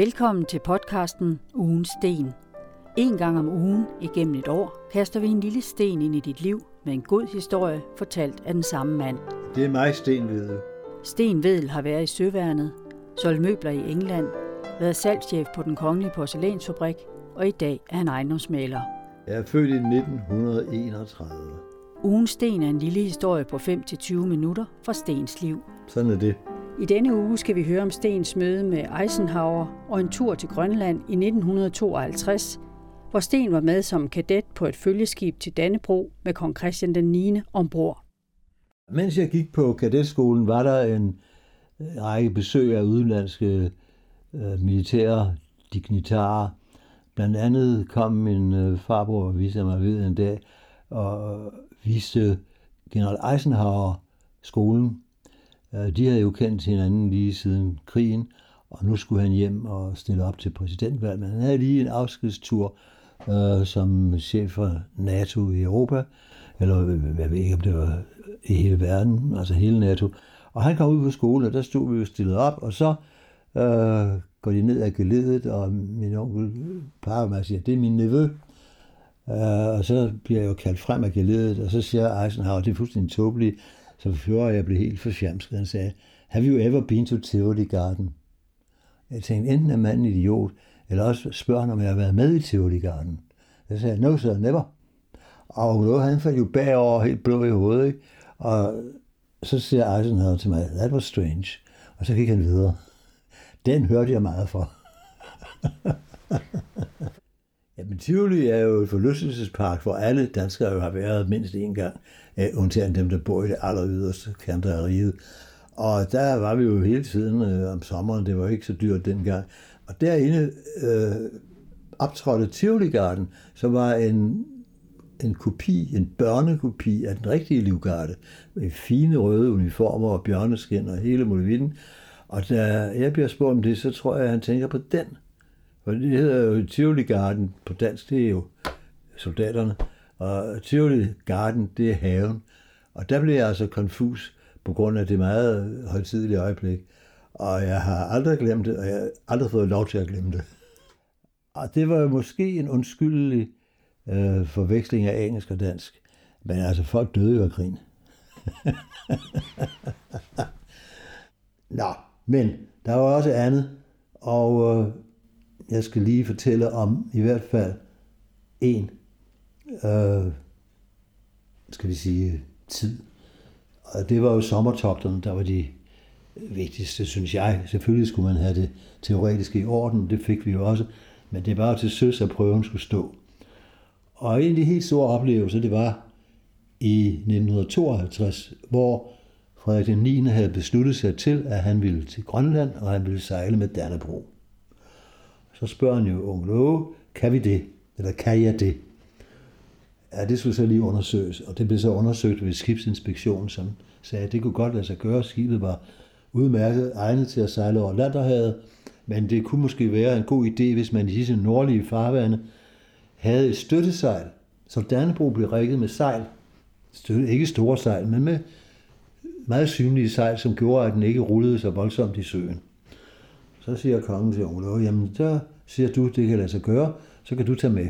Velkommen til podcasten Ugens Sten. En gang om ugen igennem et år kaster vi en lille sten ind i dit liv med en god historie fortalt af den samme mand. Det er mig, Sten Vedel. Sten Vedel har været i Søværnet, solgt møbler i England, været salgschef på den kongelige porcelænsfabrik, og i dag er han ejendomsmaler. Jeg er født i 1931. Ugens Sten er en lille historie på 5-20 minutter fra Stens liv. Sådan er det. I denne uge skal vi høre om Stens møde med Eisenhower og en tur til Grønland i 1952, hvor Sten var med som kadet på et følgeskib til Dannebro med kong Christian den 9. ombord. Mens jeg gik på kadetskolen, var der en række besøg af udenlandske øh, militære dignitarer. Blandt andet kom min øh, farbror og viste mig ved en dag og viste general Eisenhower skolen. De havde jo kendt hinanden lige siden krigen, og nu skulle han hjem og stille op til præsidentvalg. Men han havde lige en afskedstur øh, som chef for NATO i Europa, eller øh, jeg ved ikke, om det var i hele verden, altså hele NATO. Og han kom ud på skolen, og der stod vi jo stillet op, og så øh, går de ned ad geledet, og min onkel peger mig og siger, det er min nevø. Øh, og så bliver jeg jo kaldt frem af geledet, og så siger Eisenhower, det er fuldstændig tåbeligt, så før jeg blev helt forfjamsket. Han sagde, have you ever been to Tivoli Garden? Jeg tænkte, enten er manden idiot, eller også spørger han, om jeg har været med i Tivoli Garden. Jeg sagde, no sir, never. Og nu han faldt jo bagover helt blå i hovedet, ikke? og så siger Eisenhower til mig, that was strange. Og så gik han videre. Den hørte jeg meget for. Jamen, Tivoli er jo et forlystelsespark, hvor alle danskere jo har været mindst en gang, øh, undtagen dem, der bor i det aller yderste kanter af riget. Og der var vi jo hele tiden øh, om sommeren, det var ikke så dyrt dengang. Og derinde øh, optrådte Tivoli Garden, som var en, en kopi, en børnekopi af den rigtige livgarde, med fine røde uniformer og bjørneskin og hele muligheden. Og da jeg bliver spurgt om det, så tror jeg, at han tænker på den. For det hedder jo Tivoli Garden på dansk, det er jo soldaterne. Og Tivoli Garden, det er haven. Og der blev jeg altså konfus på grund af det meget højtidelige øjeblik. Og jeg har aldrig glemt det, og jeg har aldrig fået lov til at glemme det. Og det var jo måske en undskyldelig øh, forveksling af engelsk og dansk. Men altså, folk døde jo af grin. Nå, men der var også andet, og øh, jeg skal lige fortælle om i hvert fald en, øh, skal vi sige, tid. Og det var jo sommertogterne, der var de vigtigste, synes jeg. Selvfølgelig skulle man have det teoretiske i orden, det fik vi jo også, men det var jo til søs, at prøven skulle stå. Og en af de helt store oplevelser, det var i 1952, hvor Frederik den 9. havde besluttet sig til, at han ville til Grønland, og han ville sejle med Dannebro. Så spørger han jo onkel Åge, kan vi det? Eller kan jeg det? Ja, det skulle så lige undersøges, og det blev så undersøgt ved skibsinspektionen, som sagde, at det kunne godt lade sig gøre. Skibet var udmærket egnet til at sejle over Landerhavet, men det kunne måske være en god idé, hvis man i disse nordlige farvande havde et støttesejl, så Dannebro blev rækket med sejl. Støtte, ikke store sejl, men med meget synlige sejl, som gjorde, at den ikke rullede så voldsomt i søen. Så siger kongen til Olof, jamen så siger du, det kan lade sig gøre, så kan du tage med.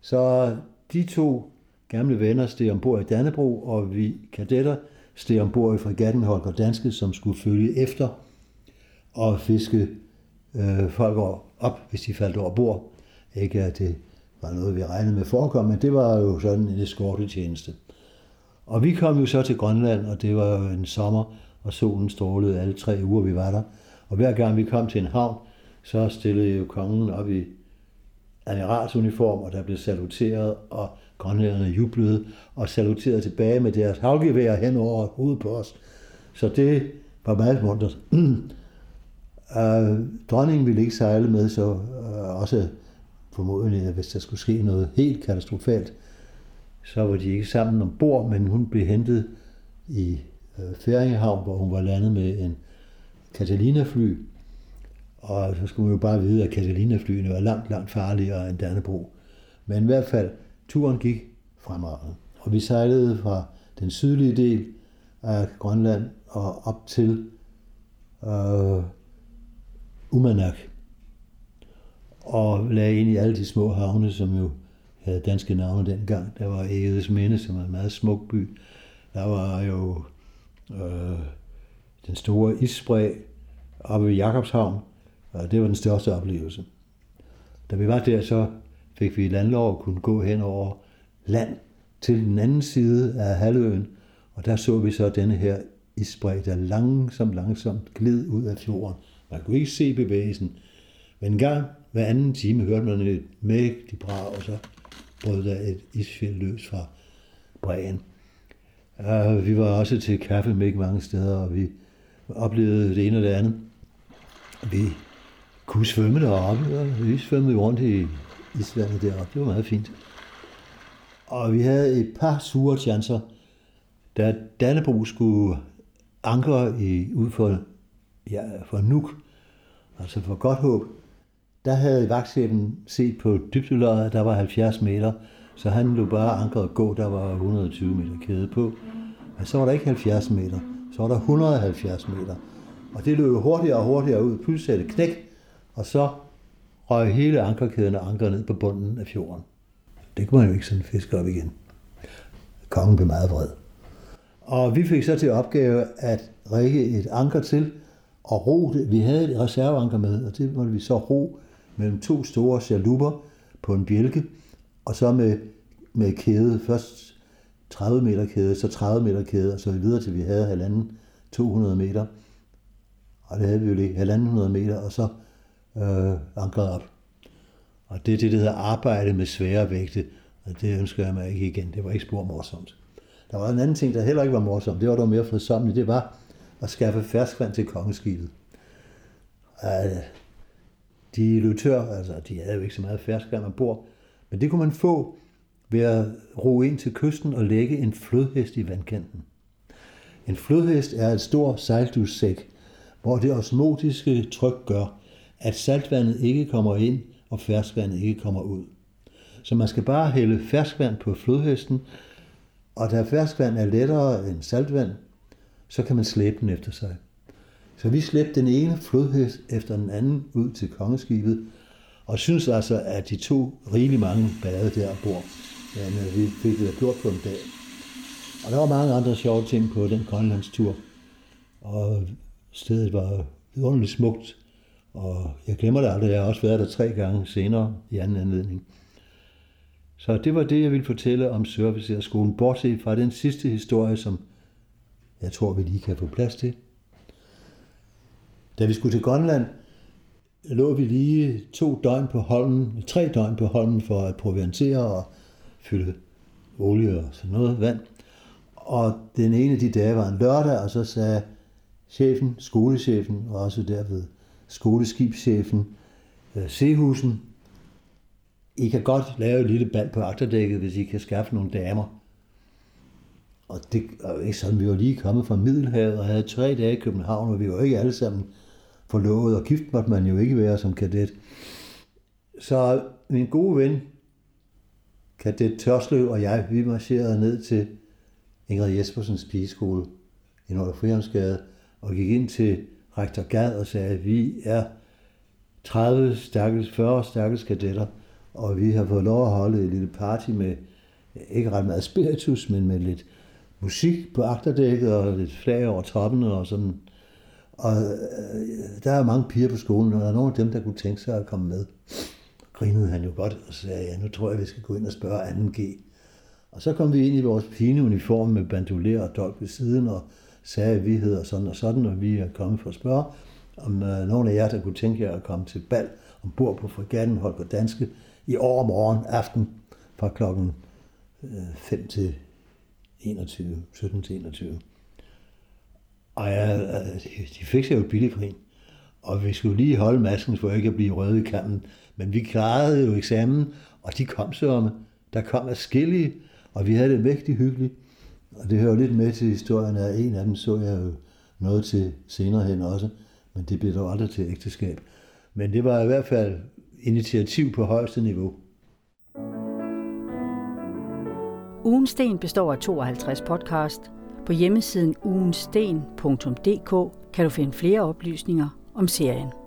Så de to gamle venner steg ombord i Dannebro, og vi kadetter steg ombord i fregatten Holger Danske, som skulle følge efter og fiske øh, folk op, hvis de faldt over bord. Ikke at det var noget, vi regnede med forekom, men det var jo sådan en eskortetjeneste. Og vi kom jo så til Grønland, og det var jo en sommer, og solen strålede alle tre uger, vi var der. Og hver gang vi kom til en havn, så stillede jo kongen op i admiralsuniform, og der blev saluteret, og grønlænderne jublede og saluterede tilbage med deres havgevær hen over hovedet på os. Så det var meget muntert. uh, dronningen ville ikke sejle med, så øh, også formodentlig, at hvis der skulle ske noget helt katastrofalt, så var de ikke sammen ombord, men hun blev hentet i øh, Færingehavn, hvor hun var landet med en Catalina-fly, og så skulle man jo bare vide, at Catalina-flyene var langt, langt farligere end Dannebro. Men i hvert fald, turen gik fremragende. Og vi sejlede fra den sydlige del af Grønland og op til øh, Umanak. og lagde ind i alle de små havne, som jo havde danske navne dengang. Der var Egedes Minde, som var en meget smuk by. Der var jo øh, den store isspræg oppe ved Jakobshavn, og det var den største oplevelse. Da vi var der, så fik vi landlov at kunne gå hen over land til den anden side af halvøen, og der så vi så denne her isspræg, der langsomt, langsomt gled ud af fjorden. Man kunne ikke se bevægelsen, men en gang hver anden time hørte man et mægtigt brag, og så brød der et isfjeld løs fra bræen. Uh, vi var også til kaffe med mange steder, og vi oplevede det ene og det andet. Vi kunne svømme deroppe, og vi svømmede rundt i isvandet deroppe. Det var meget fint. Og vi havde et par sure chancer, da Dannebro skulle ankre i, ud for, ja, for Nuk, altså for godt håb, der havde vagtchefen set på dybdeløjet, der var 70 meter, så han lå bare ankeret gå, der var 120 meter kæde på. Men så var der ikke 70 meter, så var der 170 meter. Og det løb hurtigere og hurtigere ud, pludselig et knæk, og så røg hele ankerkæden og anker ned på bunden af fjorden. Det kunne man jo ikke sådan fiske op igen. Kongen blev meget vred. Og vi fik så til opgave at række et anker til og ro det. Vi havde et reserveanker med, og det måtte vi så ro mellem to store chaluper på en bjælke, og så med, med kæde, først 30 meter kæde, så 30 meter kæde, og så videre til vi havde halvanden 200 meter. Og det havde vi jo lige, halvanden 100 meter, og så øh, ankret op. Og det er det, der hedder arbejde med svære vægte, og det ønsker jeg mig ikke igen. Det var ikke spor morsomt. Der var en anden ting, der heller ikke var morsomt. Det var dog mere fredsommeligt. Det var at skaffe ferskvand til kongeskibet. Øh, de løb altså de havde jo ikke så meget ferskvand ombord, bord, men det kunne man få ved at ro ind til kysten og lægge en flodhest i vandkanten. En flodhest er et stort sejldussæk, hvor det osmotiske tryk gør, at saltvandet ikke kommer ind, og ferskvandet ikke kommer ud. Så man skal bare hælde ferskvand på flodhesten, og da ferskvand er lettere end saltvand, så kan man slæbe den efter sig. Så vi slæbte den ene flodhest efter den anden ud til kongeskibet, og synes altså, at de to rigelig mange bade der bor. Men øh, altså, vi fik det gjort på en dag. Og der var mange andre sjove ting på den grønlandstur. Og stedet var vidunderligt smukt. Og jeg glemmer det aldrig, jeg har også været der tre gange senere i anden anledning. Så det var det, jeg ville fortælle om serviceskolen, bortset fra den sidste historie, som jeg tror, vi lige kan få plads til. Da vi skulle til Grønland, lå vi lige to døgn på Holmen, tre døgn på Holmen for at proviantere og fylde olie og sådan noget vand. Og den ene af de dage var en lørdag, og så sagde chefen, skolechefen, og også derved skoleskibschefen, øh, Sehusen, i kan godt lave et lille band på agterdækket, hvis I kan skaffe nogle damer. Og det er ikke sådan, vi var lige kommet fra Middelhavet og havde tre dage i København, og vi var ikke alle sammen forlovet, og gift måtte man jo ikke være som kadet. Så min gode ven, kadet Tørsløv og jeg, vi marcherede ned til Ingrid Jespersens pigeskole i Nordre Frihavnsgade, og gik ind til rektor Gad og sagde, at vi er 30 stakkels, 40 stakkels kadetter, og vi har fået lov at holde et lille party med, ikke ret meget spiritus, men med lidt musik på agterdækket og lidt flag over toppen og sådan. Og øh, der er mange piger på skolen, og der er nogle af dem, der kunne tænke sig at komme med. Grinede han jo godt og sagde, ja, nu tror jeg, vi skal gå ind og spørge 2G. Og så kom vi ind i vores pineuniform med bandoler og dolk ved siden, og sagde, at vi hedder sådan og sådan, og vi er kommet for at spørge, om øh, nogen af jer, der kunne tænke jer at komme til bal ombord på fregatten Holger Danske i morgen aften fra klokken øh, 5 til 21, 17 til 21. Og ja, øh, de fik sig jo billigt grin. Og vi skulle lige holde masken, for ikke at blive røde i kampen. Men vi klarede jo eksamen, og de kom så om. Der kom afskillige, og vi havde det mægtigt hyggeligt. Og det hører lidt med til historien, at en af dem så jeg jo noget til senere hen også, men det blev dog aldrig til ægteskab. Men det var i hvert fald initiativ på højeste niveau. Ugensten består af 52 podcast. På hjemmesiden ugensten.dk kan du finde flere oplysninger om serien.